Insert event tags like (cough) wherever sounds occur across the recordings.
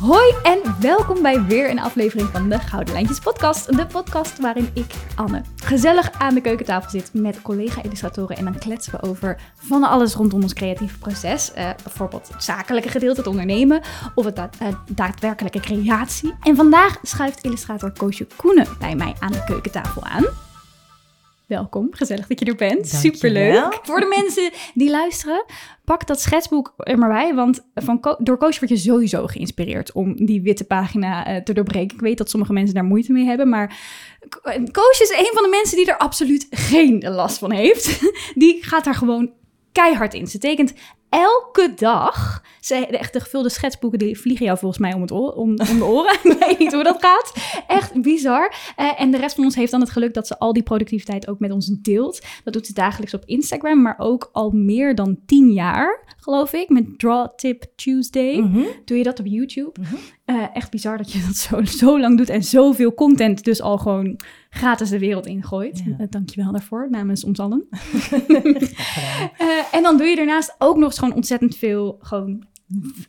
Hoi en welkom bij weer een aflevering van de Gouden Lijntjes podcast. De podcast waarin ik, Anne, gezellig aan de keukentafel zit met collega-illustratoren en dan kletsen we over van alles rondom ons creatieve proces. Uh, bijvoorbeeld het zakelijke gedeelte, het ondernemen of het uh, daadwerkelijke creatie. En vandaag schuift illustrator Koosje Koenen bij mij aan de keukentafel aan. Welkom, gezellig dat je er bent. Superleuk. Voor de mensen die luisteren, pak dat schetsboek er maar bij. Want van door Koos word je sowieso geïnspireerd om die witte pagina eh, te doorbreken. Ik weet dat sommige mensen daar moeite mee hebben. Maar Ko- Koos is een van de mensen die er absoluut geen last van heeft. (laughs) Die gaat daar gewoon keihard in. Ze tekent elke dag. Ze, de, echt de gevulde schetsboeken die vliegen jou volgens mij om, het oor, om, om de oren. (laughs) Ik weet niet hoe dat gaat. Echt bizar. Eh, en de rest van ons heeft dan het geluk dat ze al die productiviteit ook met ons deelt. Dat doet ze dagelijks op Instagram, maar ook al meer dan tien jaar, geloof ik. Met Draw Tip Tuesday. Mhm. Doe je dat op YouTube? Mhm. Eh, echt bizar dat je dat zo, zo lang doet en zoveel content dus al gewoon gratis de wereld ingooit. Ja. Eh, dankjewel daarvoor, namens ons allen. (laughs) (laughs) Eh, en dan doe je daarnaast ook nog eens gewoon ontzettend veel gewoon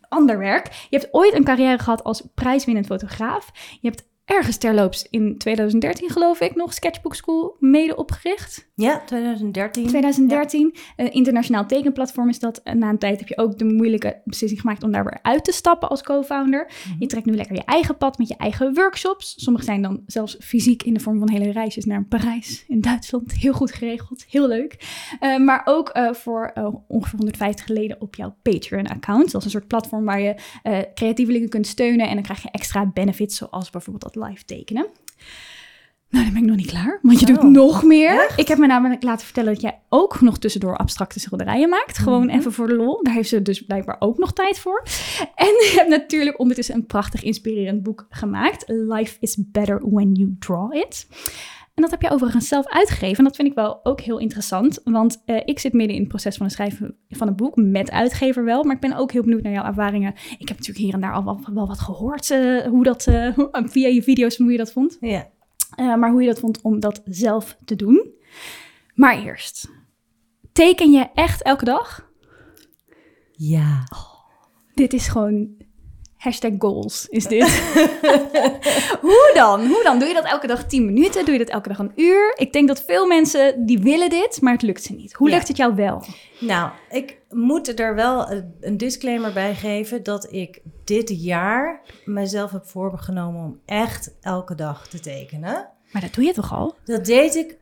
ander werk. Je hebt ooit een carrière gehad als prijswinnend fotograaf. Je hebt ergens terloops in 2013 geloof ik nog Sketchbook School mede opgericht. Ja, 2013. 2013. Een internationaal tekenplatform is dat. En na een tijd heb je ook de moeilijke beslissing gemaakt om daar weer uit te stappen als co-founder. Mhm. Je trekt nu lekker je eigen pad met je eigen workshops. Sommige zijn dan zelfs fysiek in de vorm van hele reisjes naar Parijs in Duitsland. Heel goed geregeld, heel leuk. Eh, maar ook eh, voor eh, ongeveer 150 leden op jouw Patreon-account. Dat is een soort platform waar je eh creatievelingen kunt steunen. En dan krijg je extra benefits, zoals bijvoorbeeld dat live tekenen. Nou, dan ben ik nog niet klaar, want je doet Oh, nog meer. echt? Ik heb me namelijk laten vertellen dat jij ook nog tussendoor abstracte schilderijen maakt. Gewoon Mhm. even voor de lol. Daar heeft ze dus blijkbaar ook nog tijd voor. En je hebt natuurlijk ondertussen een prachtig inspirerend boek gemaakt. Life is better when you draw it. En dat heb je overigens zelf uitgegeven. En dat vind ik wel ook heel interessant. Want eh, ik zit midden in het proces van het schrijven van een boek. Met uitgever wel. Maar ik ben ook heel benieuwd naar jouw ervaringen. Ik heb natuurlijk hier en daar al wel, wel wat gehoord. eh, hoe dat, eh, (laughs) via je video's, hoe je dat vond. Ja. Maar hoe je dat vond om dat zelf te doen. Maar eerst, teken je echt elke dag? Ja. Dit is gewoon hashtag goals, is (laughs) dit. (laughs) hoe dan? Hoe dan? Doe je dat elke dag 10 minuten? Doe je dat elke dag een uur? Ik denk dat veel mensen die willen dit, maar het lukt ze niet. Hoe Ja. lukt het jou wel? Nou, ik moet er wel een- een disclaimer bij geven dat ik dit jaar mezelf heb voorgenomen om echt elke dag te tekenen. Maar dat doe je toch al? Dat deed ik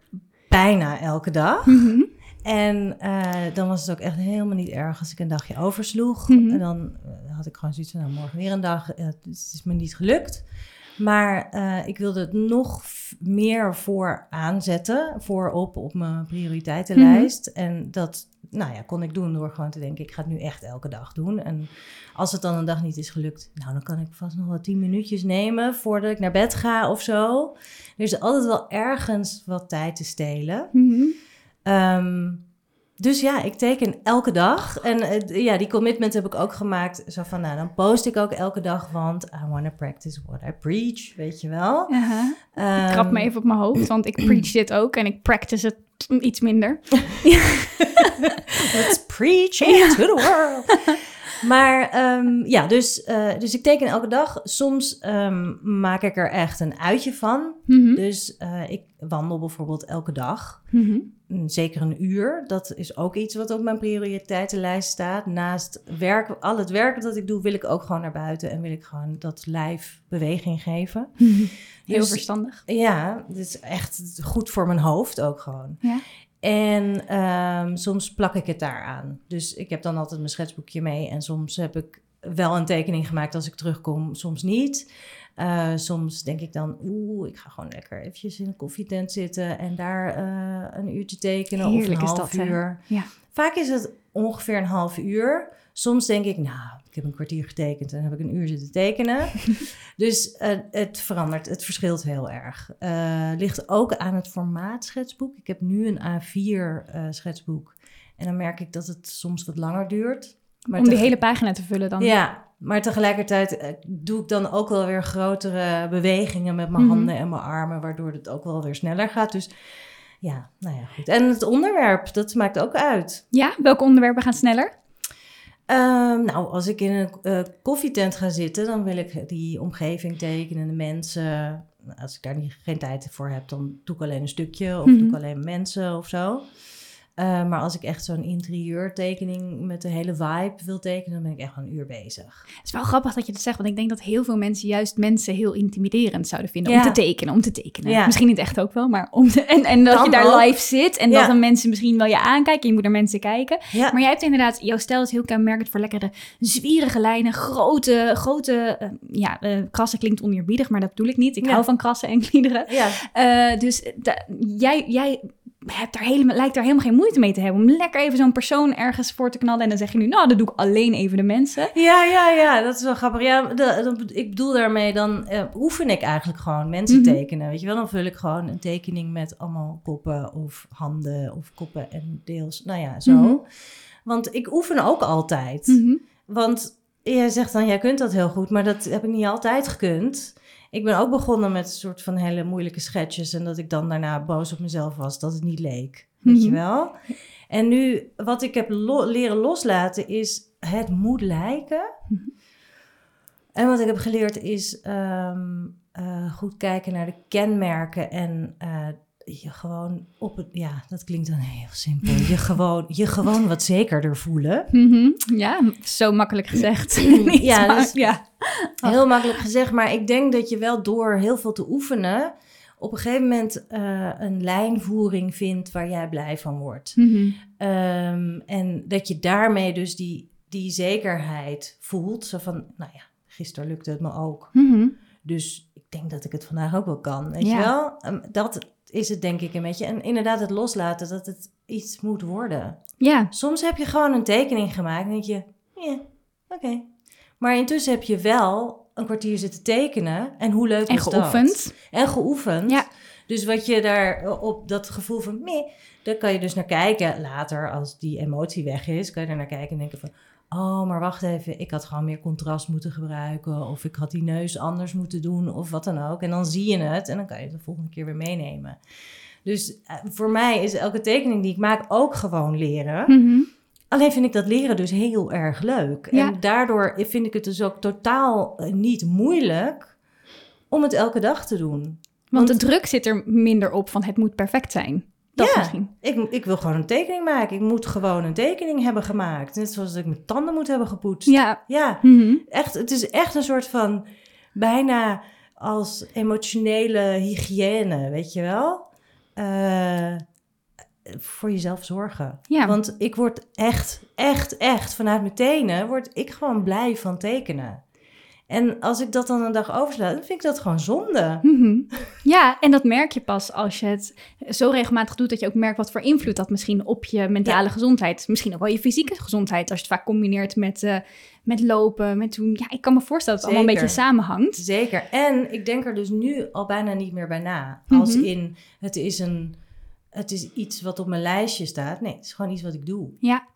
bijna elke dag. Mhm. En eh, dan was het ook echt helemaal niet erg als ik een dagje oversloeg. Mhm. En dan eh, had ik gewoon zoiets van, nou, morgen weer een dag. Eh, het is me niet gelukt. Maar ik wilde het nog meer voor aanzetten, voorop op mijn prioriteitenlijst. En dat nou ja, kon ik doen door gewoon te denken, ik ga het nu echt elke dag doen. En als het dan een dag niet is gelukt, nou dan kan ik vast nog wel tien minuutjes nemen voordat ik naar bed ga of zo. Er is altijd wel ergens wat tijd te stelen. Mhm. Ehm, dus ja, ik teken elke dag. En eh, ja, die commitment heb ik ook gemaakt. Zo van, nou, dan post ik ook elke dag, want I want to practice what I preach, weet je wel. Ehm, Ik krap me even op mijn hoofd, want ik preach dit ook en ik practice het iets minder. (laughs) Let's preach it to the world. (laughs) Maar ehm, ja, dus, eh, dus ik teken elke dag. Soms ehm, maak ik er echt een uitje van. Mhm. Dus eh, ik wandel bijvoorbeeld elke dag. Mhm. Mm, Zeker een uur. Dat is ook iets wat op mijn prioriteitenlijst staat. Naast werk, al het werk dat ik doe, wil ik ook gewoon naar buiten. En wil ik gewoon dat lijf beweging geven. Heel Dus- verstandig. Ja, is echt goed voor mijn hoofd ook gewoon. Ja. En ehm, soms plak ik het daar aan. Dus ik heb dan altijd mijn schetsboekje mee. En soms heb ik wel een tekening gemaakt als ik terugkom, soms niet. Eh, soms denk ik dan, oeh, ik ga gewoon lekker eventjes in een koffietent zitten en daar eh, een uurtje tekenen Heerlijk of een half dat, uur. Ja. Vaak is het ongeveer een half uur. Soms denk ik, nou, ik heb een kwartier getekend en heb ik een uur zitten tekenen. (laughs) dus eh, het verandert, het verschilt heel erg. Eh, ligt ook aan het formaat schetsboek. Ik heb nu een A4 eh, schetsboek. En dan merk ik dat het soms wat langer duurt. Maar Om die hele pagina te vullen dan. Ja, maar tegelijkertijd doe ik dan ook wel weer grotere bewegingen met mijn Mhm. handen en mijn armen, waardoor het ook wel weer sneller gaat. Dus ja, nou ja, goed. En het onderwerp, dat maakt ook uit. Ja, welke onderwerpen gaan sneller? Ehm, nou, als ik in een eh, koffietent ga zitten, dan wil ik die omgeving tekenen, de mensen. Als ik daar niet, geen tijd voor heb, dan doe ik alleen een stukje of doe Mhm. ik alleen mensen of zo. Eh, maar als ik echt zo'n interieurtekening met de hele vibe wil tekenen, dan ben ik echt een uur bezig. Het is wel grappig dat je dat zegt, want ik denk dat heel veel mensen juist mensen heel intimiderend zouden vinden Ja. om te tekenen, om te tekenen. Ja. Misschien niet echt ook wel, maar om te, en, en dat Kan je daar ook. live zit en Ja. dat dan mensen misschien wel je aankijken en je moet naar mensen kijken. Maar jij hebt inderdaad, jouw stijl is heel kenmerkend voor lekkere zwierige lijnen, grote, grote, eh, ja, eh, krassen klinkt oneerbiedig, maar dat bedoel ik niet. Ik hou van krassen en kliederen. dus jij, jij hebt daar helemaal, lijkt daar helemaal geen moeite mee te hebben om lekker even zo'n persoon ergens voor te knallen en dan zeg je nu, nou, dat doe ik alleen even de mensen. Ja, ja, ja, dat is wel grappig. Ja, de, de- ik bedoel daarmee, dan eh, oefen ik eigenlijk gewoon mensen Mhm. tekenen. Weet je wel, dan vul ik gewoon een tekening met allemaal koppen of handen of koppen en deels, nou ja, zo. Mhm. Want ik oefen ook altijd. Mhm. Want jij zegt dan, jij kunt dat heel goed, maar dat heb ik niet altijd gekund. Ik ben ook begonnen met een soort van hele moeilijke sketches en dat ik dan daarna boos op mezelf was dat het niet leek. Weet je Mhm. wel? En nu, wat ik heb lo- leren loslaten is, het moet lijken. Mhm. En wat ik heb geleerd is ehm, eh, goed kijken naar de kenmerken en eh, je gewoon op het, ja, dat klinkt dan heel simpel. Je (laughs) gewoon, je gewoon wat zekerder voelen. Mhm. Ja, zo makkelijk gezegd. (laughs) Ja, dus- ja. Heel makkelijk gezegd, maar ik denk dat je wel door heel veel te oefenen op een gegeven moment eh, een lijnvoering vindt waar jij blij van wordt. Mhm. Ehm, en dat je daarmee dus die, die zekerheid voelt. Zo van, nou ja, gisteren lukte het me ook. Mhm. Dus ik denk dat ik het vandaag ook wel kan. Weet Ja. je wel? Ehm, dat is het denk ik een beetje. En inderdaad het loslaten dat het iets moet worden. Ja, Soms heb je gewoon een tekening gemaakt en denk je, ja, oké. Maar intussen heb je wel een kwartier zitten tekenen. En hoe leuk en dat? geoefend. En geoefend. Ja. Dus wat je daar op dat gevoel van meh, daar kan je dus naar kijken later als die emotie weg is. Kan je er naar kijken en denken van, oh, maar wacht even, ik had gewoon meer contrast moeten gebruiken. Of ik had die neus anders moeten doen of wat dan ook. En dan zie je het en dan kan je het de volgende keer weer meenemen. Dus eh, voor mij is elke tekening die ik maak ook gewoon leren. Mhm. Alleen vind ik dat leren dus heel erg leuk. Ja. En daardoor vind ik het dus ook totaal eh, niet moeilijk om het elke dag te doen. Want de druk zit er minder op van het moet perfect zijn. Dat Ja. misschien. Ik, ik wil gewoon een tekening maken. Ik moet gewoon een tekening hebben gemaakt. Net zoals ik mijn tanden moet hebben gepoetst. Ja. Ja, Mhm. echt. Het is echt een soort van bijna als emotionele hygiëne, weet je wel? Eh, voor jezelf zorgen. Ja. Want ik word echt, echt, echt vanuit mijn tenen word ik gewoon blij van tekenen. En als ik dat dan een dag oversla, dan vind ik dat gewoon zonde. Mhm. Ja, en dat merk je pas als je het zo regelmatig doet dat je ook merkt wat voor invloed dat misschien op je mentale gezondheid, misschien ook wel je fysieke gezondheid, als je het vaak combineert met, eh, met lopen, met doen. Ja, ik kan me voorstellen dat het allemaal een beetje samenhangt. Zeker. En ik denk er dus nu al bijna niet meer bij na. Als Mhm. in, het is, een, het is iets wat op mijn lijstje staat. Nee, het is gewoon iets wat ik doe. Ja.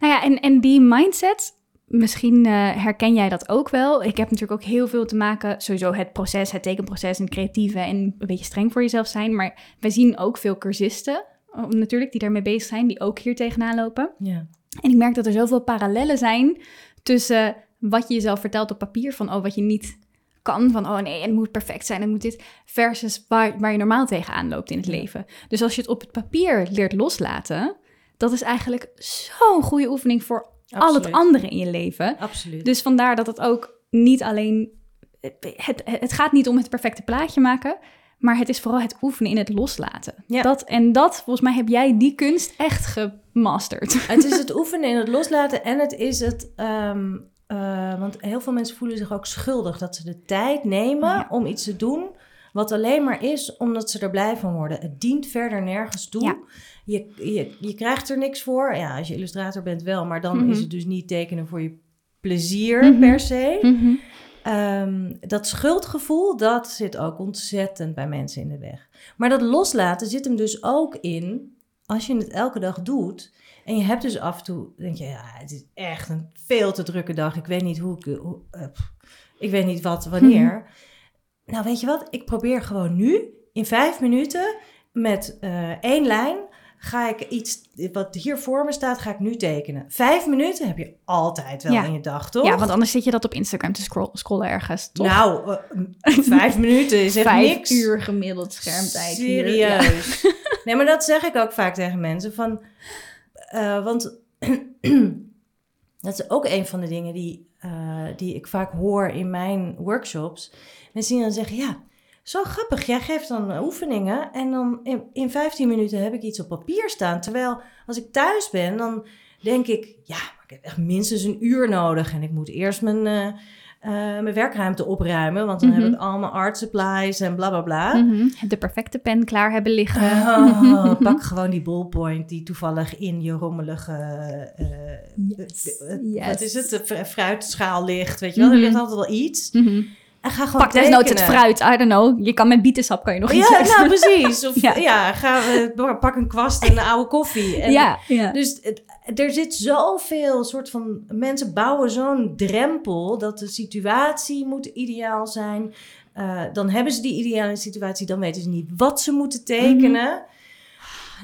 Nou ja, en, en die mindset, misschien eh, herken jij dat ook wel. Ik heb natuurlijk ook heel veel te maken, sowieso het proces, het tekenproces en het creatieve en een beetje streng voor jezelf zijn. Maar we zien ook veel cursisten, natuurlijk, die daarmee bezig zijn, die ook hier tegenaan lopen. Ja. En ik merk dat er zoveel parallellen zijn tussen wat je jezelf vertelt op papier, van oh, wat je niet kan, van oh nee, het moet perfect zijn, het moet dit, versus waar, waar je normaal tegenaan loopt in het leven. Dus als je het op het papier leert loslaten, dat is eigenlijk zo'n goede oefening voor al het andere in je leven. Absoluut. Dus vandaar dat het ook niet alleen, het, het gaat niet om het perfecte plaatje maken, maar het is vooral het oefenen in het loslaten. Ja. Dat, en dat, volgens mij heb jij die kunst echt gemasterd. het is het (laughs) oefenen in het loslaten en het is het... ehm, eh, want heel veel mensen voelen zich ook schuldig dat ze de tijd nemen Ja. om iets te doen... wat alleen maar is omdat ze er blij van worden. Het dient verder nergens toe. Ja. Je, je, je krijgt er niks voor. Ja, als je illustrator bent wel, maar dan Mhm. is het dus niet tekenen voor je plezier Mhm. per se. Mhm. Ehm, dat schuldgevoel, dat zit ook ontzettend bij mensen in de weg. Maar dat loslaten zit hem dus ook in, als je het elke dag doet... en je hebt dus af en toe, denk je, ja, het is echt een veel te drukke dag. Ik weet niet hoe ik, hoe, eh, ik weet niet wat, wanneer. Nou, weet je wat? Ik probeer gewoon nu, in vijf minuten, met eh, één lijn... ga ik iets wat hier voor me staat, ga ik nu tekenen. Vijf minuten heb je altijd wel Ja. in je dag, toch? Ja, want anders zit je dat op Instagram te scroll- scrollen ergens. Toch? Nou, eh, (laughs) vijf minuten is echt Vijf niks. uur gemiddeld schermtijd. hier. Ja. Serieus. (laughs) Nee, maar dat zeg ik ook vaak tegen mensen. Van, eh, want (clears throat) dat is ook een van de dingen die, eh, die ik vaak hoor in mijn workshops. Mensen die dan zeggen, ja, zo grappig. Jij geeft dan oefeningen en dan in, in 15 minuten heb ik iets op papier staan. Terwijl als ik thuis ben, dan denk ik, ja, maar ik heb echt minstens een uur nodig. En ik moet eerst mijn, eh, eh, mijn werkruimte opruimen, want dan Mhm. heb ik allemaal art supplies en bla bla bla. Mhm. De perfecte pen klaar hebben liggen. Oh, (laughs) pak gewoon die ballpoint die toevallig in je rommelige, eh, Yes, eh, eh, yes. wat is het, de fru- fruitschaal ligt, weet je wel, Mhm. er ligt altijd wel iets. Mhm. En ga gewoon Pak desnoods het fruit. I don't know. Je kan met bietensap kan je nog iets Ja, extra. nou precies. (laughs) Of Ja. ja, ga, eh, pak een kwast en een oude koffie. (laughs) En, ja, ja. Dus het- er zit zoveel soort van... Mensen bouwen zo'n drempel dat de situatie moet ideaal zijn. Eh, dan hebben ze die ideale situatie, dan weten ze niet wat ze moeten tekenen.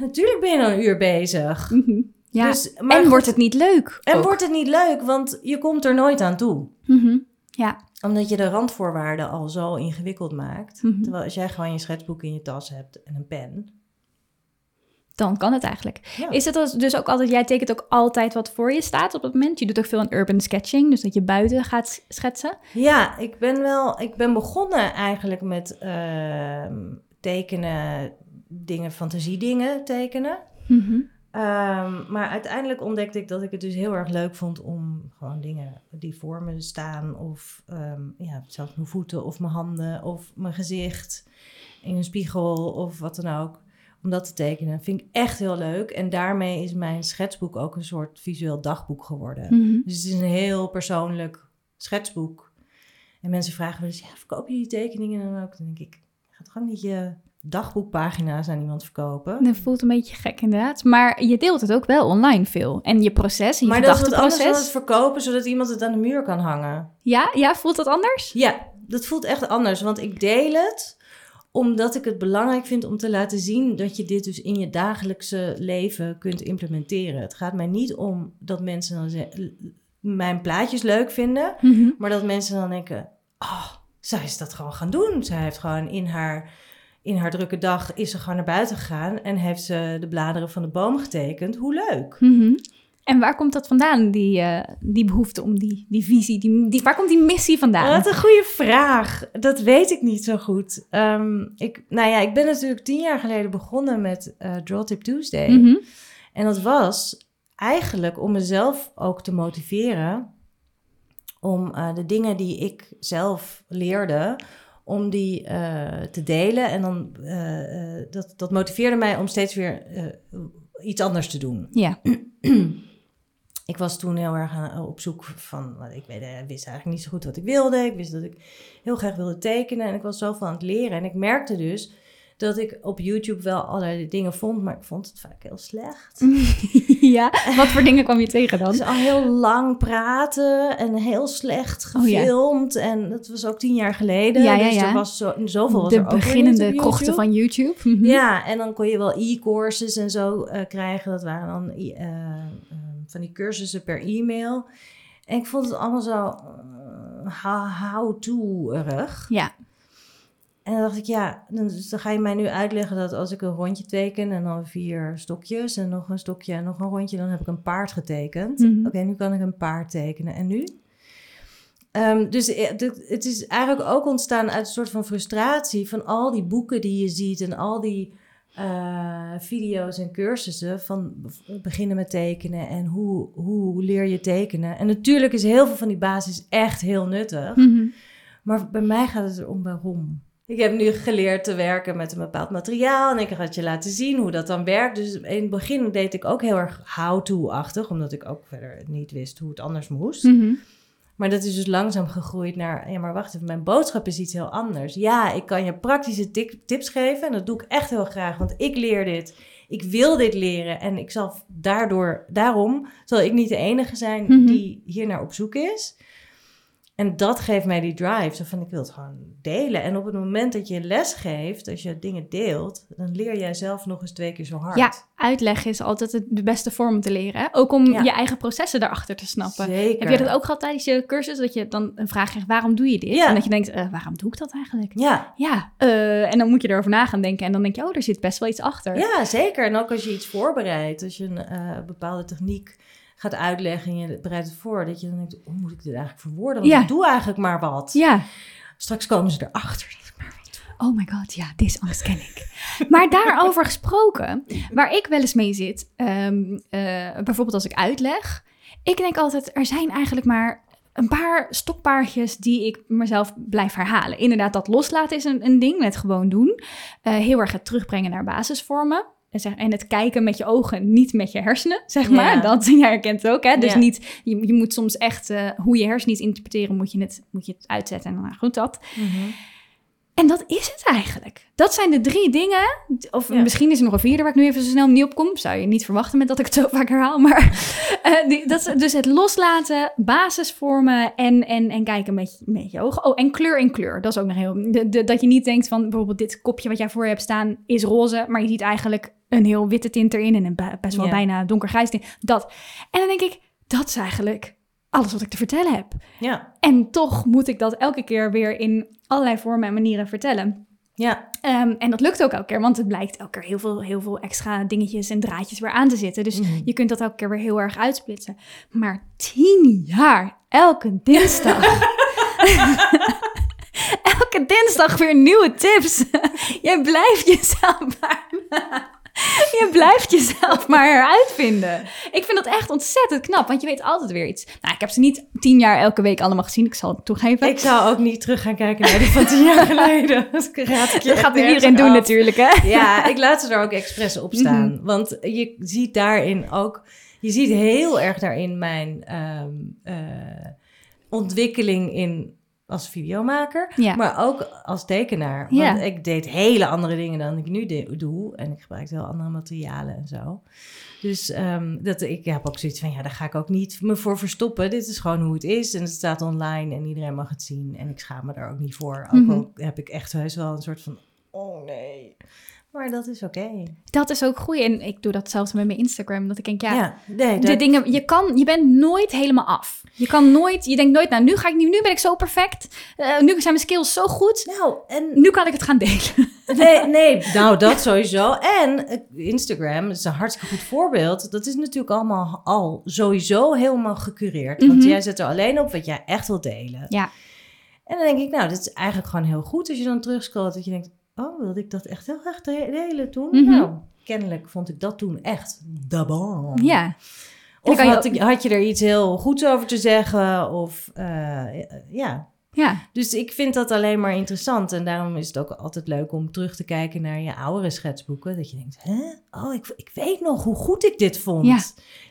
Natuurlijk ben je dan een uur bezig. Mhm. ja. Dus, maar en goed, wordt het niet leuk? en ook. wordt het niet leuk, want je komt er nooit aan toe. Mhm. Ja. Omdat je de randvoorwaarden al zo ingewikkeld maakt. Mhm. Terwijl als jij gewoon je schetsboek in je tas hebt en een pen. Dan kan het eigenlijk. Ja. Is het dus ook altijd, jij tekent ook altijd wat voor je staat op het moment? Je doet ook veel aan urban sketching, dus dat je buiten gaat schetsen. Ja, ik ben wel. Ik ben begonnen eigenlijk met ehm, tekenen, dingen, fantasiedingen tekenen. Mhm. Ehm, maar uiteindelijk ontdekte ik dat ik het dus heel erg leuk vond om gewoon dingen die voor me staan, of ehm, ja, zelfs mijn voeten of mijn handen of mijn gezicht in een spiegel of wat dan ook, om dat te tekenen. Vind ik echt heel leuk. En daarmee is mijn schetsboek ook een soort visueel dagboek geworden. Mhm. Dus het is een heel persoonlijk schetsboek. En mensen vragen wel eens, ja, verkoop je die tekeningen dan ook? Dan denk ik, gaat gewoon niet je dagboekpagina's aan iemand verkopen. Dat voelt een beetje gek inderdaad. Maar je deelt het ook wel online veel. En je proces, en je maar dat is wat anders dan het verkopen, zodat iemand het aan de muur kan hangen. Ja, ja, voelt dat anders? Ja, dat voelt echt anders, want ik deel het omdat ik het belangrijk vind om te laten zien dat je dit dus in je dagelijkse leven kunt implementeren. Het gaat mij niet om dat mensen dan ze- mijn plaatjes leuk vinden, Mhm. Maar dat mensen dan denken, oh, zij is dat gewoon gaan doen. Zij heeft gewoon in haar, in haar drukke dag, is ze gewoon naar buiten gegaan en heeft ze de bladeren van de boom getekend. Hoe leuk. Mhm. En waar komt dat vandaan, die, eh, die behoefte om die, die visie? Die, die, waar komt die missie vandaan? Wat een goede vraag. Dat weet ik niet zo goed. Ehm, ik, nou ja, ik ben natuurlijk tien jaar geleden begonnen met eh Draw Tip Tuesday. Mhm. En dat was eigenlijk om mezelf ook te motiveren om eh, de dingen die ik zelf leerde, om die eh, te delen. En dan, eh, eh, dat, dat motiveerde mij om steeds weer iets anders te doen. Ja. Ik was toen heel erg aan- op zoek van, ik weet, eh, wist eigenlijk niet zo goed wat ik wilde. Ik wist dat ik heel graag wilde tekenen en ik was zoveel aan het leren. En ik merkte dus dat ik op YouTube wel allerlei dingen vond, maar ik vond het vaak heel slecht. (laughs) ja. Wat voor dingen kwam je tegen dan? Dus al heel lang praten en heel slecht Oh, ja. gefilmd. En dat was ook tien jaar geleden. Ja, ja, dus er was zo, zoveel was De er beginnende krochten van YouTube. Mhm. Ja, en dan kon je wel e-courses en zo eh, krijgen. Dat waren dan eh, eh, van die cursussen per e-mail. En ik vond het allemaal zo eh, how- how-to-erig. Ja. En dan dacht ik, ja, dan, dus dan ga je mij nu uitleggen dat als ik een rondje teken en dan vier stokjes en nog een stokje en nog een rondje, dan heb ik een paard getekend. Mhm. Oké, nu kan ik een paard tekenen. En nu? Ehm, dus eh, het is eigenlijk ook ontstaan uit een soort van frustratie van al die boeken die je ziet en al die eh, video's en cursussen van be- beginnen met tekenen en hoe, hoe leer je tekenen. En natuurlijk is heel veel van die basis echt heel nuttig. Mhm. Maar bij mij gaat het erom waarom. Ik heb nu geleerd te werken met een bepaald materiaal en ik ga het je laten zien hoe dat dan werkt. Dus in het begin deed ik ook heel erg how-to-achtig, omdat ik ook verder niet wist hoe het anders moest. Mhm. Maar dat is dus langzaam gegroeid naar, ja maar wacht even, mijn boodschap is iets heel anders. Ja, ik kan je praktische tips geven en dat doe ik echt heel graag, want ik leer dit. Ik wil dit leren en ik zal daardoor, daarom zal ik niet de enige zijn Mhm. die hier naar op zoek is. En dat geeft mij die drive. Zo van, ik wil het gewoon delen. En op het moment dat je les geeft, als je dingen deelt, dan leer jij zelf nog eens twee keer zo hard. Ja, uitleg is altijd de beste vorm om te leren. hè? Ook om Ja. je eigen processen daarachter te snappen. Zeker. Heb je dat ook gehad tijdens je cursus? Dat je dan een vraag krijgt, waarom doe je dit? Ja. En dat je denkt, eh, waarom doe ik dat eigenlijk? Ja, Ja, eh, en dan moet je erover na gaan denken. En dan denk je, oh, er zit best wel iets achter. ja, zeker. En ook als je iets voorbereidt, als je een eh, bepaalde techniek gaat uitleggen en je bereidt het voor, dat je dan denkt, hoe moet ik dit eigenlijk verwoorden? Want Ja. ik doe eigenlijk maar wat. Ja. Straks komen ze erachter. Oh my god, ja, deze angst ken ik. Maar daarover gesproken, waar ik wel eens mee zit, ehm, eh, bijvoorbeeld als ik uitleg, ik denk altijd, er zijn eigenlijk maar een paar stokpaardjes die ik mezelf blijf herhalen. Inderdaad, dat loslaten is een, een ding, het gewoon doen. Eh, heel erg het terugbrengen naar basisvormen. En het kijken met je ogen, niet met je hersenen, zeg Ja. maar. Dat, (laughs) jij herkent ook, hè? Dus Ja. niet, je, je moet soms echt, eh, hoe je hersenen iets interpreteren, moet je het, moet je het uitzetten. En nou goed, dat. En dat is het eigenlijk. Dat zijn de drie dingen. Of Ja. misschien is er nog een vierde waar ik nu even zo snel niet op kom. Zou je niet verwachten met dat ik het zo (laughs) vaak herhaal. Maar (laughs) eh, die, dat is dus het loslaten, basisvormen en, en, en kijken met, je- met je ogen. Oh, en kleur in kleur. Dat is ook nog heel... De, de- dat je niet denkt van bijvoorbeeld dit kopje wat jij voor je hebt staan is roze. Maar je ziet eigenlijk een heel witte tint erin en een best wel bijna donkergrijs tint. Dat. En dan denk ik, dat is eigenlijk alles wat ik te vertellen heb. Ja, En toch moet ik dat elke keer weer in allerlei vormen en manieren vertellen. ja, Ehm, en dat lukt ook elke keer, want het blijkt elke keer heel veel, heel veel extra dingetjes en draadjes weer aan te zitten. Dus Mhm. je kunt dat elke keer weer heel erg uitsplitsen. Maar tien jaar, elke dinsdag. (laughs) elke dinsdag weer nieuwe tips. (laughs) je blijft jezelf maar... (laughs) Je blijft jezelf maar heruitvinden. Ik vind dat echt ontzettend knap, want je weet altijd weer iets. Nou, ik heb ze niet tien jaar elke week allemaal gezien, ik zal het toegeven. ik zou ook niet terug gaan kijken naar die van tien jaar (laughs) geleden. Dat gaat nu iedereen doen af. natuurlijk, hè? Ja, ik laat ze er ook expres op staan. Mhm. Want je ziet daarin ook... Je ziet heel erg daarin mijn ehm, eh, ontwikkeling in als videomaker. Ja. Maar ook als tekenaar. Ja. Want ik deed hele andere dingen dan ik nu doe. En ik gebruikte heel andere materialen en zo. Dus ehm, dat, ik heb ook zoiets van, ja, daar ga ik ook niet me voor verstoppen. Dit is gewoon hoe het is. En het staat online en iedereen mag het zien. En ik schaam me daar ook niet voor. Ook Mhm. al heb ik echt heus wel een soort van, oh nee. Maar dat is oké. Dat is ook goed. En ik doe dat zelfs met mijn Instagram. Dat ik denk, ja, Ja, nee, de dat, dingen, je kan, je bent nooit helemaal af. Je kan nooit, je denkt nooit, nou, nu ga ik niet, nu ben ik zo perfect. Eh, nu zijn mijn skills zo goed. nou, en Nu kan ik het gaan delen. (laughs) Nee, nee, nou dat sowieso. En eh, Instagram is een hartstikke goed voorbeeld. Dat is natuurlijk allemaal al sowieso helemaal gecureerd. Want Mhm. jij zet er alleen op wat jij echt wilt delen. Ja. En dan denk ik, nou, dit is eigenlijk gewoon heel goed als je dan terugscrollt. Dat je denkt, oh, wilde ik dat echt heel de- delen toen? Mhm. Nou, kennelijk vond ik dat toen echt de bom. Ja. Of je had, ik, had je er iets heel goeds over te zeggen? Of eh, ja, Ja. dus ik vind dat alleen maar interessant. En daarom is het ook altijd leuk om terug te kijken naar je oudere schetsboeken. Dat je denkt, hè? Oh, ik, ik weet nog hoe goed ik dit vond. Ja.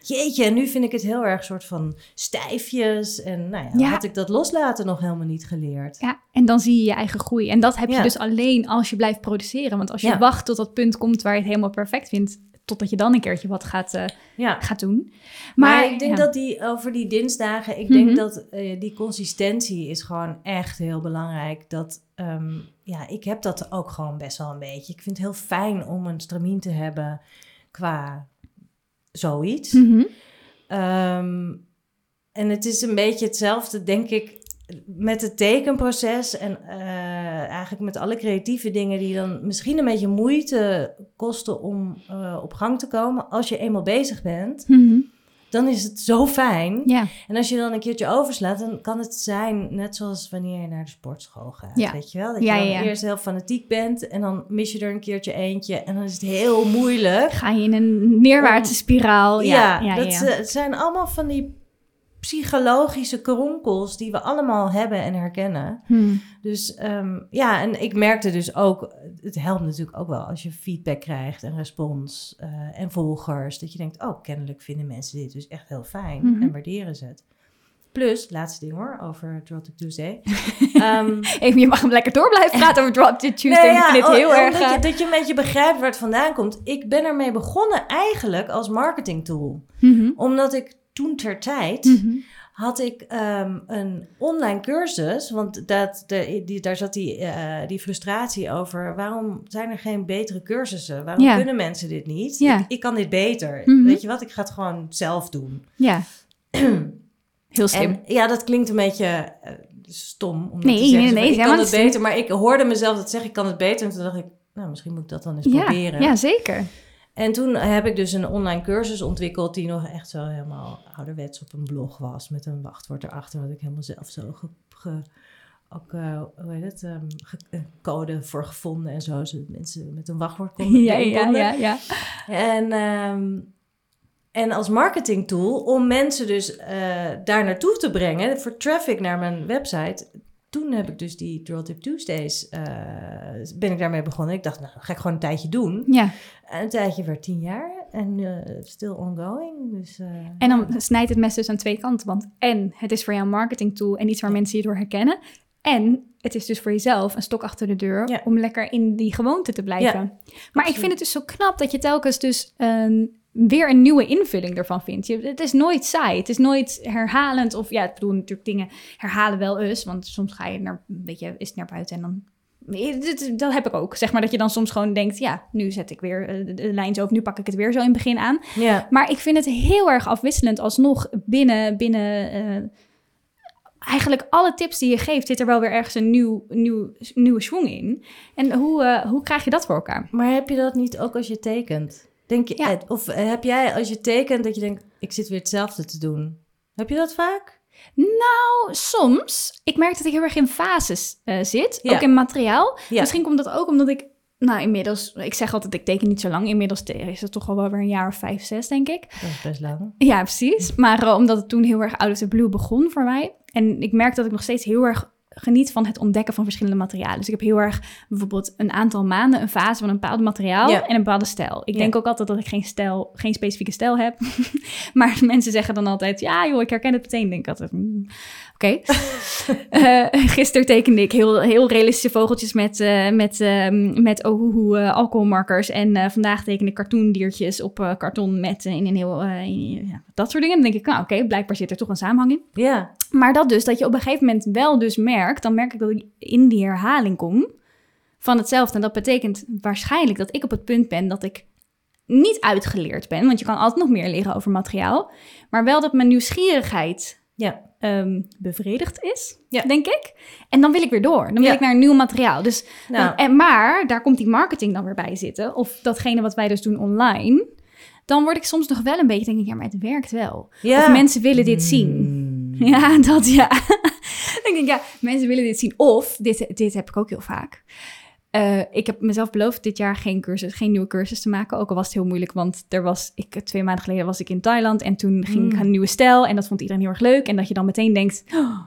Jeetje, en nu vind ik het heel erg soort van stijfjes. En nou ja, Ja. had ik dat loslaten nog helemaal niet geleerd. Ja, en dan zie je je eigen groei. En dat heb je Ja. dus alleen als je blijft produceren. Want als je wacht tot dat punt komt waar je het helemaal perfect vindt, totdat je dan een keertje wat gaat, Ja. gaat doen. Maar, ik denk ja. dat die over die dinsdagen, ik Mhm. denk dat eh, die consistentie is gewoon echt heel belangrijk. Dat, ehm, ja, ik heb dat ook gewoon best wel een beetje. Ik vind het heel fijn om een stramien te hebben qua zoiets. Mhm. Ehm, en het is een beetje hetzelfde, denk ik, met het tekenproces en eh, eigenlijk met alle creatieve dingen die dan misschien een beetje moeite kosten om eh, op gang te komen. Als je eenmaal bezig bent, Mhm. dan is het zo fijn. Ja. En als je dan een keertje overslaat, dan kan het zijn net zoals wanneer je naar de sportschool gaat. Ja. Weet je wel? Dat Ja, je dan eerst heel fanatiek bent en dan mis je er een keertje eentje en dan is het heel moeilijk. Ga je in een neerwaartse spiraal. Ja, ja, dat ja. zijn allemaal van die psychologische kronkels die we allemaal hebben en herkennen. Hmm. Dus ehm, ja, en ik merkte dus ook, het helpt natuurlijk ook wel als je feedback krijgt en respons eh, en volgers. Dat je denkt, oh, kennelijk vinden mensen dit dus echt heel fijn Mhm. en waarderen ze het. Plus, laatste ding hoor, over Draw to Tuesday. (laughs) Ehm, Even, je mag hem lekker door blijven praten over Drop the Tuesday. Nee, ik vind ja, dit heel oh, erg... omdat je, eh, dat je een beetje begrijpt waar het vandaan komt. Ik ben ermee begonnen eigenlijk als marketingtool. mhm. Omdat ik toen ter tijd Mhm. had ik ehm, een online cursus. Want dat, de, die, daar zat die, eh, die frustratie over. Waarom zijn er geen betere cursussen? Waarom Ja. kunnen mensen dit niet? Ja. Ik, ik kan dit beter. Mhm. Weet je wat? Ik ga het gewoon zelf doen. Ja. (clears throat) Heel slim. En ja, dat klinkt een beetje eh, stom. Om dat Nee, te zeggen. nee, nee, ik kan het beter. Maar ik hoorde mezelf dat zeggen, ik kan het beter. En toen dacht ik, nou, misschien moet ik dat dan eens proberen. ja, zeker. En toen heb ik dus een online cursus ontwikkeld die nog echt zo helemaal ouderwets op een blog was. Met een wachtwoord erachter, wat ik helemaal zelf zo ge, ge- ook, eh, hoe heet het, ehm, ge- eh, code voor gevonden en zo. Zodat mensen met een wachtwoord (laughs) konden. Ja, ja, ja, ja. En, ehm, en als marketingtool om mensen dus eh, daar naartoe te brengen, voor traffic naar mijn website. Toen heb ik dus die Draw Tip Tuesdays, eh, ben ik daarmee begonnen. Ik dacht, nou, ga ik gewoon een tijdje doen. ja. En een tijdje werd tien jaar en eh still ongoing. Dus, eh, En dan snijdt het mes dus aan twee kanten. Want en het is voor jou een marketing tool en iets waar mensen je door herkennen. En het is dus voor jezelf een stok achter de deur Ja. om lekker in die gewoonte te blijven. maar ik vind het dus zo knap dat je telkens dus een, weer een nieuwe invulling ervan vindt. Je, het is nooit saai. Het is nooit herhalend. Of ja, ik bedoel natuurlijk dingen herhalen wel eens. Want soms ga je naar, weet je, is het naar buiten en dan... Dit- Dat heb ik ook. Zeg maar dat je dan soms gewoon denkt, ja, nu zet ik weer eh, de, lijn zo, of nu pak ik het weer zo in het begin aan. ja, Maar ik vind het heel erg afwisselend alsnog binnen, binnen eh, eigenlijk alle tips die je geeft, zit er wel weer ergens een nieuw, nieuw, nieuwe swing in. En hoe, eh, hoe krijg je dat voor elkaar? maar heb je dat niet ook als je tekent? Denk je, Ja. Of eh, heb jij als je tekent dat je denkt, ik zit weer hetzelfde te doen? Heb je dat vaak? Nou, soms. Ik merk dat ik heel erg in fases eh, zit, Ja. ook in materiaal. Ja. Misschien komt dat ook omdat ik, nou inmiddels, ik zeg altijd, ik teken niet zo lang. Inmiddels is het toch al wel weer een jaar of vijf, zes, denk ik. Dat is best lang. Ja, precies. Maar eh, omdat het toen heel erg out of the blue begon voor mij. En ik merk dat ik nog steeds heel erg geniet van het ontdekken van verschillende materialen. Dus ik heb heel erg bijvoorbeeld een aantal maanden een fase van een bepaald materiaal Ja. en een bepaalde stijl. Ik Ja. denk ook altijd dat ik geen stijl, geen specifieke stijl heb. (laughs) maar mensen zeggen dan altijd, ja joh, ik herken het meteen. Ik denk altijd, mm, oké. (laughs) Eh, gisteren tekende ik heel, heel realistische vogeltjes met, eh met, eh, met ohuhu eh, alcoholmarkers. En vandaag teken ik cartoondiertjes op karton met in een heel... in- ja, dat soort dingen. Dan denk ik, nou oké, blijkbaar zit er toch een samenhang in. Ja, Maar dat dus, dat je op een gegeven moment wel dus merkt... dan merk ik dat ik in die herhaling kom van hetzelfde. En dat betekent waarschijnlijk dat ik op het punt ben dat ik niet uitgeleerd ben. Want je kan altijd nog meer leren over materiaal. Maar wel dat mijn nieuwsgierigheid ja, ehm, bevredigd is, Ja. denk ik. En dan wil ik weer door. Dan wil Ja. ik naar een nieuw materiaal. Dus, nou, en, maar daar komt die marketing dan weer bij zitten. Of datgene wat wij dus doen online. Dan word ik soms nog wel een beetje, denk ik, ja, maar het werkt wel. ja. Of mensen willen dit zien. Mm. (laughs) Ja, dat ja. (laughs) Dan denk ik, ja, mensen willen dit zien. Of, dit, dit heb ik ook heel vaak. Eh, ik heb mezelf beloofd dit jaar geen, cursus, geen nieuwe cursus te maken. Ook al was het heel moeilijk, want er was, ik, twee maanden geleden was ik in Thailand. En toen ging ik Mm. een nieuwe stijl. En dat vond iedereen heel erg leuk. En dat je dan meteen denkt, oh,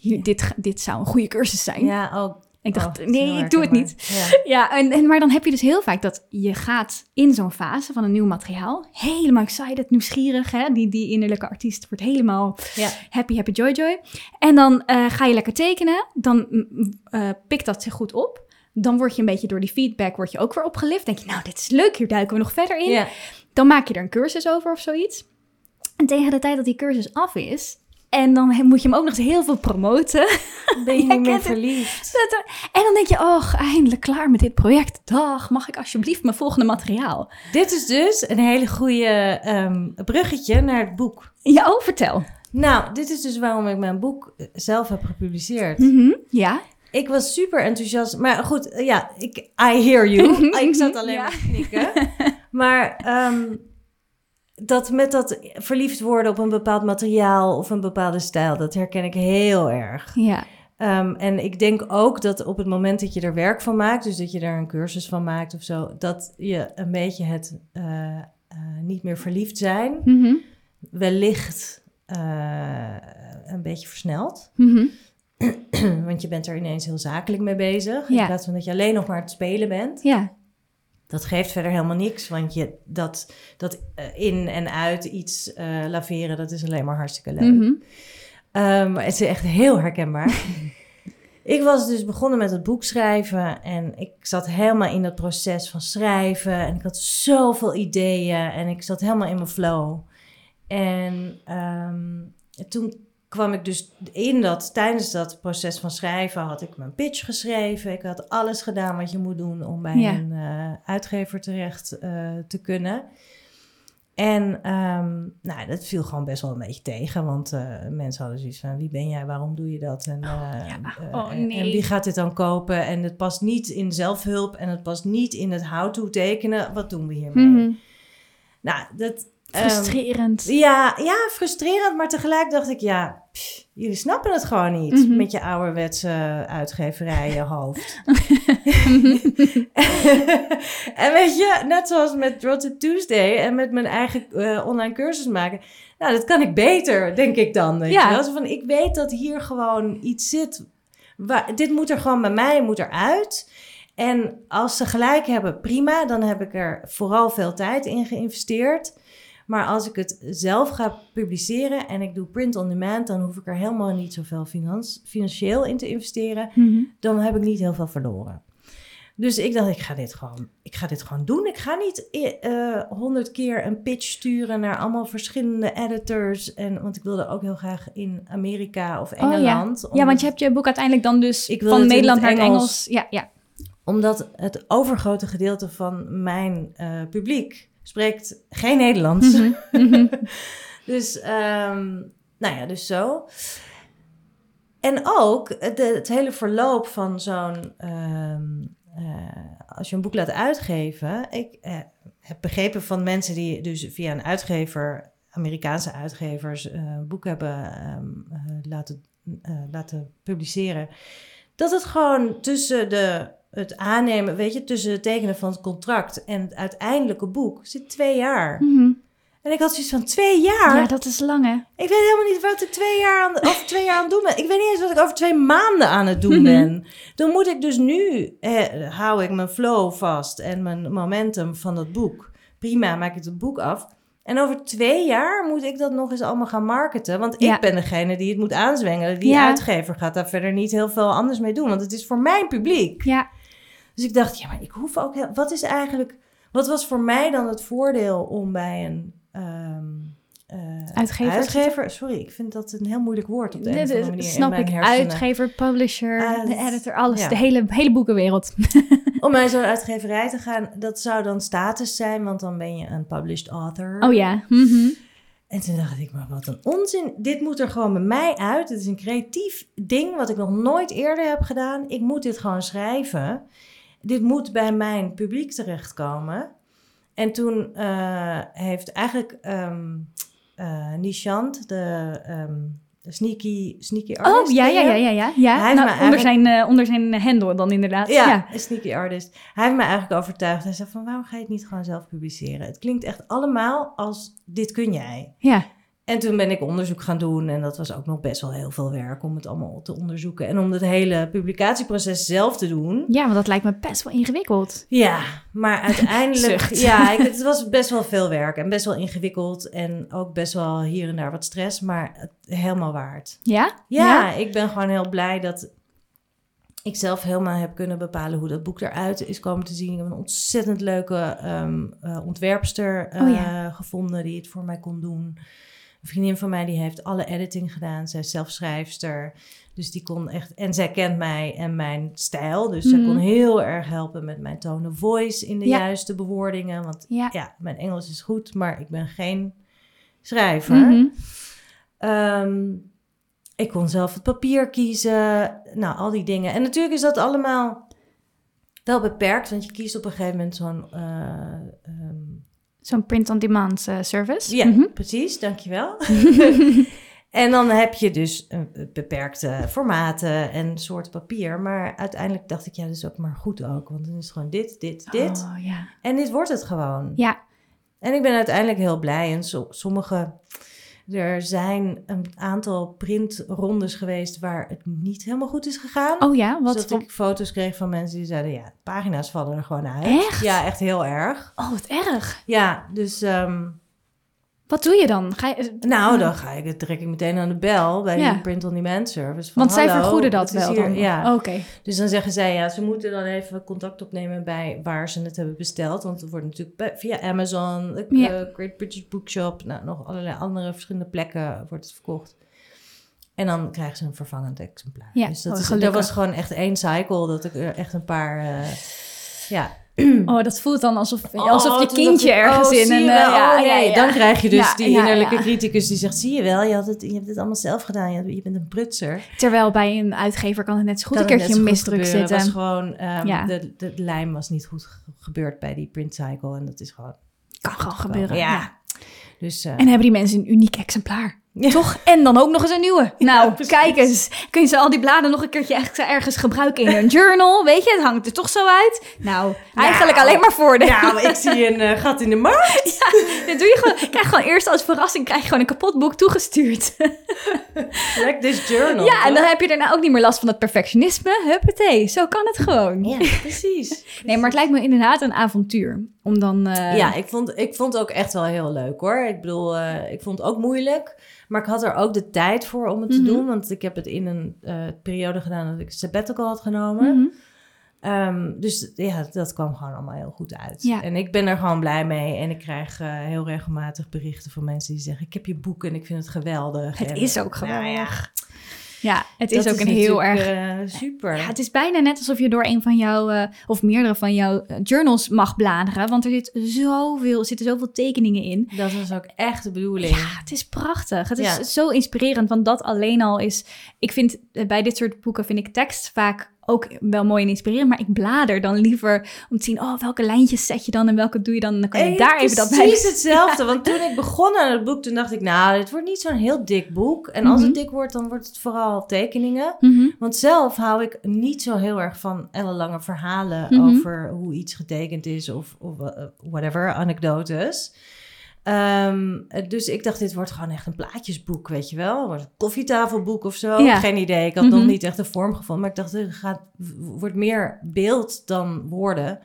hier, dit, dit zou een goede cursus zijn. Ja, oh, ik dacht, oh, nee, ik doe het niet. Ja. Ja, en, en, maar dan heb je dus heel vaak dat je gaat in zo'n fase van een nieuw materiaal. Helemaal excited, nieuwsgierig. Hè? Die, die innerlijke artiest wordt helemaal Ja. happy, happy, joy, joy. En dan eh, ga je lekker tekenen. Dan mm, eh, pikt dat zich goed op. Dan word je een beetje door die feedback word je ook weer opgelift. Denk je, nou, dit is leuk, hier duiken we nog verder in. Dan maak je er een cursus over of zoiets. En tegen de tijd dat die cursus af is... En dan moet je hem ook nog eens heel veel promoten. Ben je (laughs) niet meer het. verliefd? En dan denk je, oh, eindelijk klaar met dit project. Dag, mag ik alsjeblieft mijn volgende materiaal? Dit is dus een hele goede ehm, bruggetje naar het boek. Ja, oh, vertel. Nou, dit is dus waarom ik mijn boek eh, zelf heb gepubliceerd. Mhm, Ja. Ik was super enthousiast. Maar goed, eh, ja, ik, I hear you. (laughs) ik zat alleen Ja. maar te knikken. (laughs) Maar ehm, dat met dat verliefd worden op een bepaald materiaal of een bepaalde stijl, dat herken ik heel erg. Ja. Ehm, en ik denk ook dat op het moment dat je er werk van maakt, dus dat je er een cursus van maakt of zo, dat je een beetje het eh, eh, niet meer verliefd zijn Mhm, wellicht een beetje versnelt. mhm. (clears throat) Want je bent er ineens heel zakelijk mee bezig. Ja. In plaats van dat je alleen nog maar het spelen bent. Ja. Dat geeft verder helemaal niks. Want je, dat, dat eh, in en uit iets eh, laveren, dat is alleen maar hartstikke leuk. Maar het is echt heel herkenbaar. (laughs) ik was dus begonnen met het boek schrijven. En ik zat helemaal in dat proces van schrijven. En ik had zoveel ideeën. En ik zat helemaal in mijn flow. En ehm, toen kwam ik dus in dat, tijdens dat proces van schrijven, had ik mijn pitch geschreven. Ik had alles gedaan wat je moet doen om bij Ja. een eh, uitgever terecht eh, te kunnen. En ehm, nou, dat viel gewoon best wel een beetje tegen, want eh, mensen hadden zoiets van, wie ben jij, waarom doe je dat? En, ja. Oh, nee. en wie gaat dit dan kopen? En het past niet in zelfhulp en het past niet in het how-to tekenen. Wat doen we hiermee? Mhm. Nou, dat... ehm, Frustrerend. ja, ja, frustrerend, maar tegelijk dacht ik, ja, pff, jullie snappen het gewoon niet Mhm. met je ouderwetse uitgeverijen hoofd. (laughs) (laughs) en weet je, net zoals met to Tuesday en met mijn eigen eh, online cursus maken, nou, dat kan ik beter, denk ik dan. Weet Ja. je van, ik weet dat hier gewoon iets zit. Waar, dit moet er gewoon bij mij, moet eruit. En als ze gelijk hebben, prima. Dan heb ik er vooral veel tijd in geïnvesteerd. Maar als ik het zelf ga publiceren en ik doe print on demand, dan hoef ik er helemaal niet zoveel finans, financieel in te investeren. Mhm. Dan heb ik niet heel veel verloren. Dus ik dacht, ik ga dit gewoon, ik ga dit gewoon doen. Ik ga niet honderd keer een pitch sturen naar allemaal verschillende editors. En, want ik wilde ook heel graag in Amerika of Oh, ja. Engeland. Ja, want je hebt je boek uiteindelijk dan dus van Nederland naar het Engels. Engels. Ja, ja. omdat het overgrote gedeelte van mijn eh, publiek spreekt geen Nederlands. Mhm, mhm. (laughs) Dus, ehm, nou ja, dus zo. En ook de, het hele verloop van zo'n. ehm, eh, als je een boek laat uitgeven. Ik eh, heb begrepen van mensen die dus via een uitgever, Amerikaanse uitgevers, eh, een boek hebben ehm, eh, laten, eh, laten publiceren. Dat het gewoon tussen de, het aannemen, weet je, tussen het tekenen van het contract en het uiteindelijke boek zit twee jaar. Mhm. En ik had zoiets van twee jaar. Ja, dat is lang hè. Ik weet helemaal niet wat ik twee jaar aan, over twee jaar aan het doen ben. Ik weet niet eens wat ik over twee maanden aan het doen Mhm. ben. Dan moet ik dus nu, eh, hou ik mijn flow vast en mijn momentum van dat boek. Prima, maak ik het boek af. En over twee jaar moet ik dat nog eens allemaal gaan marketen. Want ik ben degene die het moet aanzwengelen. Die Ja. uitgever gaat daar verder niet heel veel anders mee doen. Want het is voor mijn publiek. Ja. Dus ik dacht, ja, maar ik hoef ook... Heel, wat is eigenlijk... Wat was voor mij dan het voordeel om bij een... ehm, eh, Uitgever. uitgever... Sorry, ik vind dat een heel moeilijk woord op de is- manier snap ik. Uitgever, publisher, Ah, de editor, alles. ja. De hele, hele boekenwereld. (laughs) Om bij zo'n uitgeverij te gaan, dat zou dan status zijn, want dan ben je een published author. Oh ja. Mhm. En toen dacht ik, maar wat een onzin. Dit moet er gewoon bij mij uit. Het is een creatief ding wat ik nog nooit eerder heb gedaan. Ik moet dit gewoon schrijven. Dit moet bij mijn publiek terechtkomen. En toen eh, heeft eigenlijk eh, Nishant, de, ehm, de sneaky, sneaky artist... Oh ja, ja, ja, ja. ja. ja. Hij Nou, me onder, zijn, eh, onder zijn hendel dan inderdaad. Ja, Ja. een sneaky artist. Hij heeft me eigenlijk overtuigd. Hij zei van, waarom ga je het niet gewoon zelf publiceren? Het klinkt echt allemaal als, dit kun jij. Ja. En toen ben ik onderzoek gaan doen. En dat was ook nog best wel heel veel werk om het allemaal te onderzoeken. En om het hele publicatieproces zelf te doen. ja, want dat lijkt me best wel ingewikkeld. Ja, maar (laughs) uiteindelijk... Ja, (laughs) ik, het was best wel veel werk. En best wel ingewikkeld. En ook best wel hier en daar wat stress. Maar het, helemaal waard. Ja? Ja, ik ben gewoon heel blij dat ik zelf helemaal heb kunnen bepalen hoe dat boek eruit is komen te zien. Ik heb een ontzettend leuke eh, ontwerpster eh, Oh ja. gevonden die het voor mij kon doen. Een vriendin van mij die heeft alle editing gedaan. Zij is zelf schrijfster. Dus die kon echt... En zij kent mij en mijn stijl. Dus zij Mhm. kon heel erg helpen met mijn tone of voice in de Ja. juiste bewoordingen. Want Ja. ja, mijn Engels is goed, maar ik ben geen schrijver. Mhm. Ehm, ik kon zelf het papier kiezen. Nou, al die dingen. En natuurlijk is dat allemaal wel beperkt, want je kiest op een gegeven moment zo'n. eh, ehm, Zo'n print-on-demand eh, service. ja, Mhm. precies, dankjewel. (laughs) (laughs) en dan heb je dus eh, beperkte formaten en soorten papier. Maar uiteindelijk dacht ik, ja, dat is ook maar goed ook. Want dan is het gewoon dit, dit, dit. Oh, ja. En dit wordt het gewoon. Ja. En ik ben uiteindelijk heel blij. En so- sommige. Er zijn een aantal printrondes geweest waar het niet helemaal goed is gegaan. Oh ja, wat Zodat voor... ik foto's kreeg van mensen die zeiden: ja, pagina's vallen er gewoon uit. Echt? Ja, echt heel erg. Oh, wat erg. Ja, dus. ehm, Wat doe je dan? Ga je... nou, dan ga ik, trek ik meteen aan de bel bij Ja. die print-on-demand service. Van, Want zij "Hallo, vergoeden dat wel hier- dan? Ja, Oké. dus dan zeggen zij, ja, ze moeten dan even contact opnemen bij waar ze het hebben besteld. Want het wordt natuurlijk via Amazon, eh, Ja. Great British Bookshop, nou, nog allerlei andere verschillende plekken wordt het verkocht. En dan krijgen ze een vervangend exemplaar. Ja, dus dat, oh, is, dat was gewoon echt één cycle. Dat ik er echt een paar... eh, ja, Oh, dat voelt dan alsof, Oh, alsof je kindje ik, ergens oh, in je eh, ja, Oh, ja, nee. ja. Dan krijg je dus die innerlijke criticus die zegt... zie je wel, je, had het, je hebt het allemaal zelf gedaan. Je, bent een prutser. Terwijl bij een uitgever kan het net zo goed Kan een keertje misdruk zitten. Het was gewoon... ehm, de, de lijm was niet goed ge- gebeurd bij die print cycle. En dat is gewoon... Kan gewoon gebeuren. Ja. ja. Dus, eh, En hebben die mensen een uniek exemplaar. Ja. Toch? En dan ook nog eens een nieuwe. Nou, kijk eens. Kun je ze al die bladen nog een keertje echt ergens gebruiken in een journal? Weet je, het hangt er toch zo uit. Nou, eigenlijk Nou. alleen maar voordelen. ja, maar ik zie een eh, gat in de markt. (laughs) Dit doe je gewoon. Krijg gewoon eerst als verrassing krijg je gewoon een kapot boek toegestuurd. (laughs) Like this journal. ja, en dan heb je daarna ook niet meer last van het perfectionisme. Huppatee, zo kan het gewoon. Ja, (laughs) precies. Nee, maar het lijkt me inderdaad een avontuur. Om dan... eh, Ja, ik vond, ik vond het ook echt wel heel leuk hoor. Ik bedoel, eh, ik vond het ook moeilijk. Maar ik had er ook de tijd voor om het Mhm. te doen. Want ik heb het in een eh, periode gedaan dat ik sabbatical had genomen. mhm. Ehm, dus ja, dat kwam gewoon allemaal heel goed uit. Ja. En ik ben er gewoon blij mee. En ik krijg eh, heel regelmatig berichten van mensen die zeggen... ik heb je boek en ik vind het geweldig. Het En, is ook nou geweldig. ja, Ja, het is dat ook een heel erg... eh, super. Ja, het is bijna net alsof je door een van jouw, eh, of meerdere van jouw eh, journals mag bladeren. Want er zit zoveel, er zitten zoveel tekeningen in. Dat was ook echt de bedoeling. Ja, het is prachtig. Het is Ja. zo inspirerend, want dat alleen al is... Ik vind, eh, bij dit soort boeken vind ik tekst vaak ook wel mooi en inspirerend. Maar ik blader dan liever om te zien, oh, welke lijntjes zet je dan en welke doe je dan? En dan kan je Eh, daar even dat bij... Precies hetzelfde. (laughs) Want toen ik begon aan het boek, toen dacht ik, nou, dit wordt niet zo'n heel dik boek. En als het Mhm. dik wordt, dan wordt het vooral tekeningen. Mhm. Want zelf hou ik niet zo heel erg van ellenlange verhalen Mhm. over hoe iets getekend is of, of eh, whatever, anekdotes. Ehm, dus ik dacht, dit wordt gewoon echt een plaatjesboek, weet je wel. Een koffietafelboek of zo. Ja. Geen idee. Ik had Mhm. nog niet echt een vorm gevonden. Maar ik dacht, het gaat, wordt meer beeld dan woorden.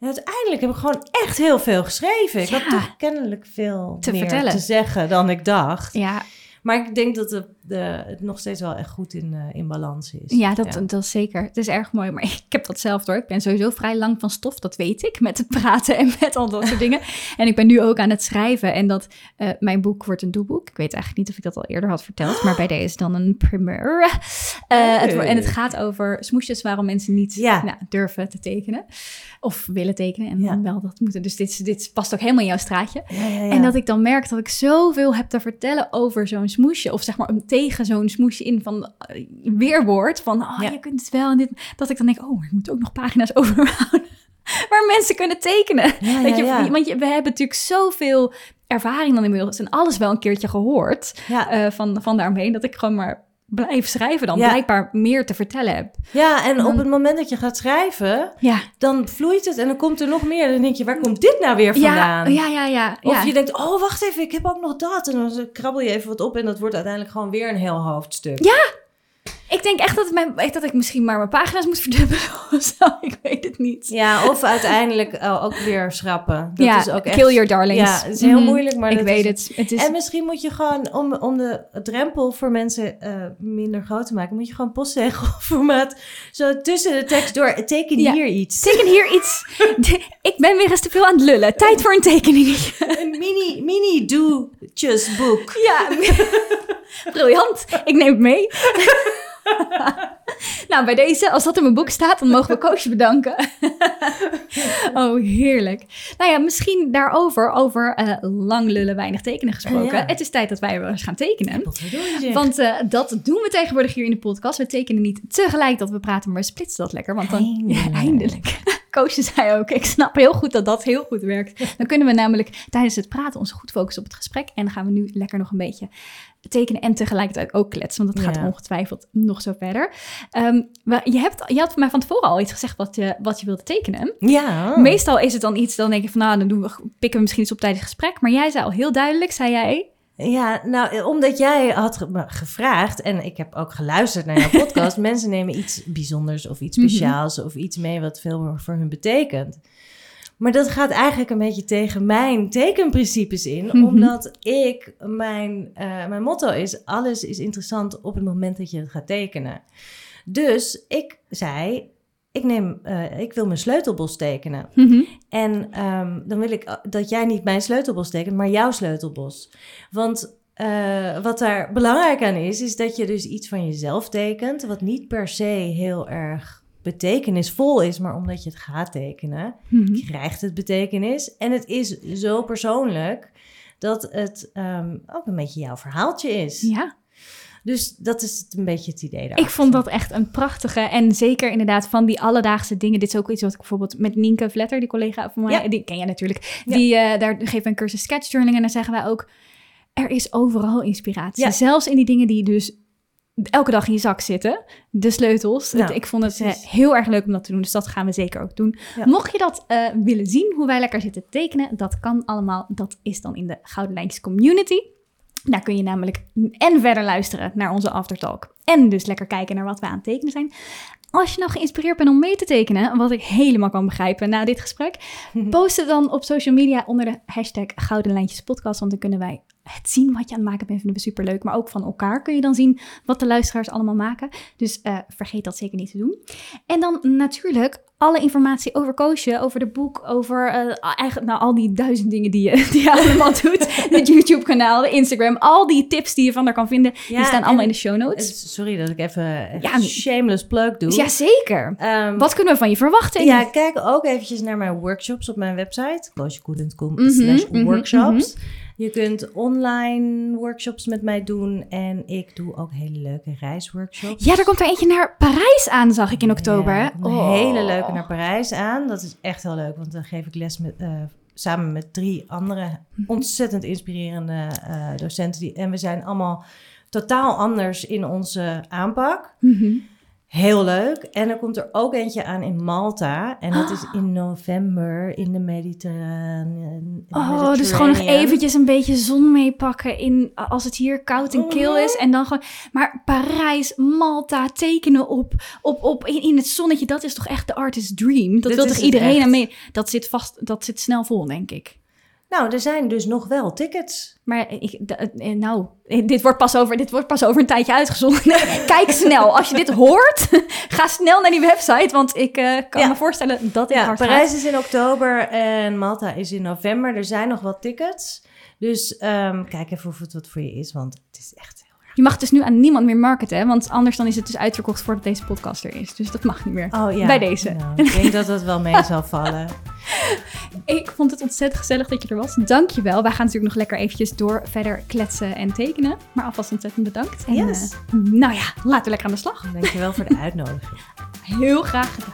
En uiteindelijk heb ik gewoon echt heel veel geschreven. Ik Ja. had toch kennelijk veel Te meer vertellen. te zeggen dan ik dacht. Ja, Maar ik denk dat de, de, het nog steeds wel echt goed in, eh, in balans is. Ja, dat, dat is zeker. Het is erg mooi. Maar (laughs) ik heb dat zelf hoor. Ik ben sowieso vrij lang van stof, dat weet ik. Met het praten en met al dat soort (laughs) dingen. En ik ben nu ook aan het schrijven. En dat eh, mijn boek wordt een doelboek. Ik weet eigenlijk niet of ik dat al eerder had verteld. Maar bij deze dan een primeur. Eh, het, en het gaat over smoesjes waarom mensen niet Ja. nou, durven te tekenen. Of willen tekenen. En Ja. wel dat moeten. Dus dit, dit past ook helemaal in jouw straatje. Ja, ja, ja. En dat ik dan merk dat ik zoveel heb te vertellen over zo'n smoesje. Of zeg maar een- tegen zo'n smoesje in van eh, weerwoord. Van, oh, Ja. je kunt het wel. En dit, dat ik dan denk, oh, ik moet ook nog pagina's (laughs) overhouden. Waar mensen kunnen tekenen. Ja, je. Want je, we hebben natuurlijk zoveel ervaring dan inmiddels. En alles wel een keertje gehoord eh, van, van daaromheen. Dat ik gewoon maar blijf schrijven dan. Ja. Blijkbaar meer te vertellen heb. ja, en Dan- op het moment dat je gaat schrijven, Ja, dan vloeit het en dan komt er nog meer. Dan denk je, waar komt dit nou weer vandaan? ja, ja. ja, Of ja. je denkt, oh, wacht even, ik heb ook nog dat. En dan krabbel je even wat op en dat wordt uiteindelijk gewoon weer een heel hoofdstuk. Ja. Ik denk echt dat, mijn, echt dat ik misschien maar mijn pagina's moet verdubbelen (laughs) of zo. Ik weet het niet. Ja, of uiteindelijk eh, ook weer schrappen. Dat ja, is ook echt... kill your darlings. Ja, het is heel Mhm. moeilijk, maar ik dat weet is- het. Het is... En misschien moet je gewoon, om, om de drempel voor mensen eh, minder groot te maken, moet je gewoon postzegelformaat (laughs) zo tussen de tekst door, teken Ja. hier iets. Teken hier iets. (laughs) ik ben weer eens te veel aan het lullen. Tijd voor een tekeningetje. Een mini, mini doetjes boek. ja, briljant. Ik neem het mee. (laughs) nou, bij deze, als dat in mijn boek staat, dan mogen we Koosje bedanken. (laughs) oh, heerlijk. Nou ja, misschien daarover, over eh, lang lullen, weinig tekenen gesproken. Ja. Het is tijd dat wij weer eens gaan tekenen. Je? Want eh, dat doen we tegenwoordig hier in de podcast. We tekenen niet tegelijk dat we praten, maar we splitsen dat lekker. Want dan, Eindelijk. Ja, eindelijk. (laughs) Koosje zei ook, ik snap heel goed dat dat heel goed werkt. Dan kunnen we namelijk tijdens het praten ons goed focussen op het gesprek. En dan gaan we nu lekker nog een beetje tekenen en tegelijkertijd ook kletsen. Want dat gaat Ja. ongetwijfeld nog zo verder. Ehm, we- je, hebt, je had mij van tevoren al iets gezegd wat je, wat je wilde tekenen. Ja. Meestal is het dan iets, dan denk je van nou, dan doen we, pikken we misschien iets op tijdens het gesprek. Maar jij zei al heel duidelijk, zei jij... Ja, nou, eh, omdat jij had me gevraagd en ik heb ook geluisterd naar jouw (laughs) podcast. mensen nemen iets bijzonders of iets Mhm. speciaals of iets mee wat veel voor hun betekent. Maar dat gaat eigenlijk een beetje tegen mijn tekenprincipes in, Mhm. omdat ik, mijn, eh, mijn motto is, alles is interessant op het moment dat je het gaat tekenen. Dus ik zei, ik, neem, eh, ik wil mijn sleutelbos tekenen. Mhm. En ehm, dan wil ik uh, dat jij niet mijn sleutelbos tekent, maar jouw sleutelbos. Want eh, wat daar belangrijk aan is, is dat je dus iets van jezelf tekent, wat niet per se heel erg betekenisvol is, maar omdat je het gaat tekenen, Mhm. krijgt het betekenis. En het is zo persoonlijk dat het ehm, ook een beetje jouw verhaaltje is. Ja, Dus dat is het een beetje het idee daarachter. ik vond dat echt een prachtige. En zeker inderdaad van die alledaagse dingen. Dit is ook iets wat ik bijvoorbeeld met Nienke Vletter, die collega van mij, Ja. die ken jij natuurlijk. Ja. Die, eh, daar we een cursus sketchjournaling. En dan zeggen wij ook, er is overal inspiratie. Ja. Zelfs in die dingen die dus elke dag in je zak zitten. De sleutels. Nou, ik vond het eh, precies. heel erg leuk om dat te doen. Dus dat gaan we zeker ook doen. Ja. Mocht je dat eh, willen zien, hoe wij lekker zitten tekenen. Dat kan allemaal. Dat is dan in de Gouden Lijntjes Community. Daar kun je namelijk en verder luisteren naar onze aftertalk. En dus lekker kijken naar wat we aan het tekenen zijn. Als je nou geïnspireerd bent om mee te tekenen, wat ik helemaal kan begrijpen na dit gesprek, (laughs) post het dan op social media onder de hashtag Gouden Lijntjes Podcast. Want dan kunnen wij het zien wat je aan het maken bent, vinden we superleuk. Maar ook van elkaar kun je dan zien wat de luisteraars allemaal maken. Dus eh, vergeet dat zeker niet te doen. En dan natuurlijk alle informatie over Koosje, over de boek, over eh, eigenlijk nou, al die duizend dingen die je, (laughs) die je allemaal (laughs) doet. Het YouTube-kanaal, de Instagram, al die tips die je van daar kan vinden, die staan allemaal in de show notes. Sorry dat ik even Ja, shameless plug doe. Jazeker. Ehm, Wat kunnen we van je verwachten? Ja, kijk ook eventjes naar mijn workshops op mijn website. koosjekoelen.com Mhm, slash mhm, workshops. Je kunt online workshops met mij doen. En ik doe ook hele leuke reisworkshops. Ja, er komt er eentje naar Parijs aan, zag ik in oktober. Ja, er een Oh. hele leuke naar Parijs aan. Dat is echt heel leuk, want dan geef ik les met, eh, samen met drie andere ontzettend inspirerende eh, docenten. Die, en we zijn allemaal totaal anders in onze aanpak. Mhm. Heel leuk. En er komt er ook eentje aan in Malta. En dat is in november in de Mediterrane- Oh, dus gewoon nog eventjes een beetje zon meepakken in als het hier koud en kil is. En dan gewoon, maar Parijs, Malta, tekenen op, op, op in, in het zonnetje, dat is toch echt de artist dream? Dat Dit wil toch iedereen aan mee? Dat zit vast, dat zit snel vol, denk ik. Nou, er zijn dus nog wel tickets. Maar ik, d- eh, nou, eh, dit wordt, pas over, dit wordt pas over een tijdje uitgezonden. (laughs) Kijk snel. Als je dit hoort, (laughs) ga snel naar die website. Want ik eh, kan Ja. me voorstellen dat dit Ja, hard Parijs gaat. is in oktober en Malta is in november. Er zijn nog wat tickets. Dus ehm, kijk even of het wat voor je is, want het is echt. Je mag dus nu aan niemand meer marketen, want anders dan is het dus uitverkocht voordat deze podcast er is. Dus dat mag niet meer. Oh ja. Bij deze. Nou, ik denk dat het wel mee zal vallen. (laughs) Ik vond het ontzettend gezellig dat je er was. Dank je wel. Wij gaan natuurlijk nog lekker eventjes door verder kletsen en tekenen. Maar alvast ontzettend bedankt. En, Yes. eh, nou ja, laten we lekker aan de slag. Dankjewel voor de uitnodiging. (laughs) Heel graag gedaan.